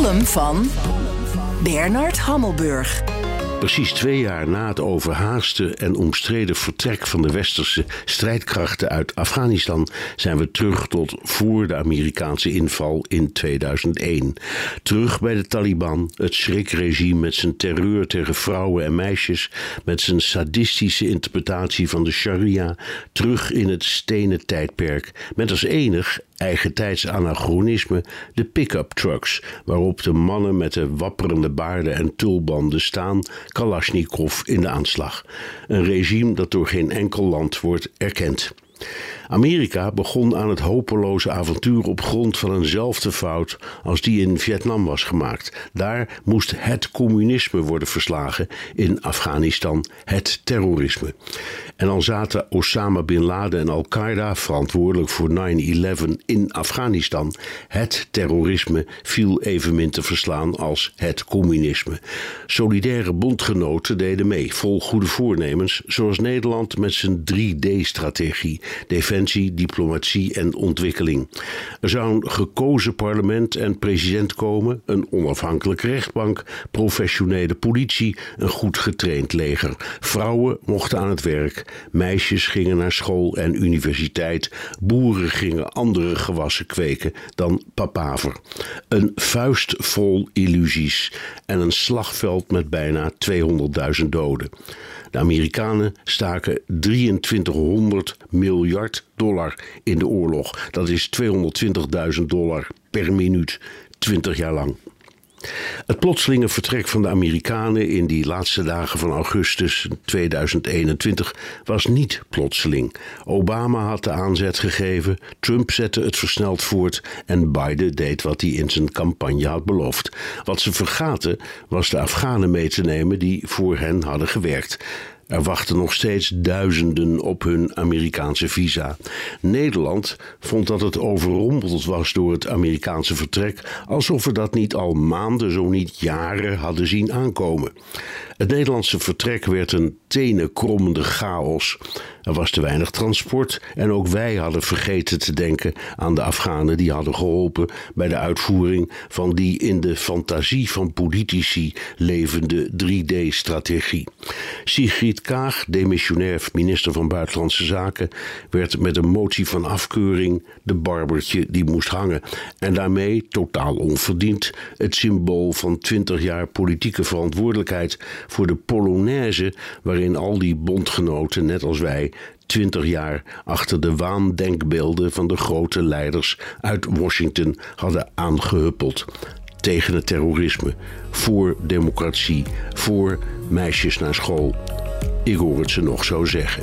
Van Bernard Hammelburg. Precies twee jaar na het overhaaste en omstreden vertrek van de westerse strijdkrachten uit Afghanistan zijn we terug tot voor de Amerikaanse inval in 2001. Terug bij de Taliban, het schrikregime met zijn terreur tegen vrouwen en meisjes, met zijn sadistische interpretatie van de sharia, terug in het stenen tijdperk, met als enig eigentijds anachronisme de pick-up trucks, waarop de mannen met de wapperende baarden en tulbanden staan, Kalashnikov in de aanslag. Een regime dat door geen enkel land wordt erkend. Amerika begon aan het hopeloze avontuur op grond van eenzelfde fout als die in Vietnam was gemaakt. Daar moest het communisme worden verslagen, in Afghanistan het terrorisme. En al zaten Osama bin Laden en Al-Qaeda verantwoordelijk voor 9-11 in Afghanistan. Het terrorisme viel evenmin te verslaan als het communisme. Solidaire bondgenoten deden mee, vol goede voornemens, zoals Nederland met zijn 3D-strategie: diplomatie en ontwikkeling. Er zou een gekozen parlement en president komen, een onafhankelijke rechtbank, professionele politie, een goed getraind leger. Vrouwen mochten aan het werk. Meisjes gingen naar school en universiteit. Boeren gingen andere gewassen kweken dan papaver. Een vuist vol illusies en een slagveld met bijna 200.000 doden. De Amerikanen staken 2300 miljard dollar in de oorlog. Dat is 220.000 dollar per minuut, 20 jaar lang. Het plotselinge vertrek van de Amerikanen in die laatste dagen van augustus 2021 was niet plotseling. Obama had de aanzet gegeven, Trump zette het versneld voort en Biden deed wat hij in zijn campagne had beloofd. Wat ze vergaten was de Afghanen mee te nemen die voor hen hadden gewerkt. Er wachten nog steeds duizenden op hun Amerikaanse visa. Nederland vond dat het overrompeld was door het Amerikaanse vertrek, alsof we dat niet al maanden, zo niet jaren hadden zien aankomen. Het Nederlandse vertrek werd een tenenkrommende chaos. Er was te weinig transport en ook wij hadden vergeten te denken aan de Afghanen die hadden geholpen bij de uitvoering van die in de fantasie van politici levende 3D-strategie. Sigrid Kaag, demissionair minister van Buitenlandse Zaken, werd met een motie van afkeuring de barbertje die moest hangen en daarmee, totaal onverdiend, het symbool van 20 jaar politieke verantwoordelijkheid voor de Polonaise waarin al die bondgenoten, net als wij, twintig jaar achter de waandenkbeelden van de grote leiders uit Washington hadden aangehuppeld. Tegen het terrorisme, voor democratie, voor meisjes naar school. Ik hoor het ze nog zo zeggen.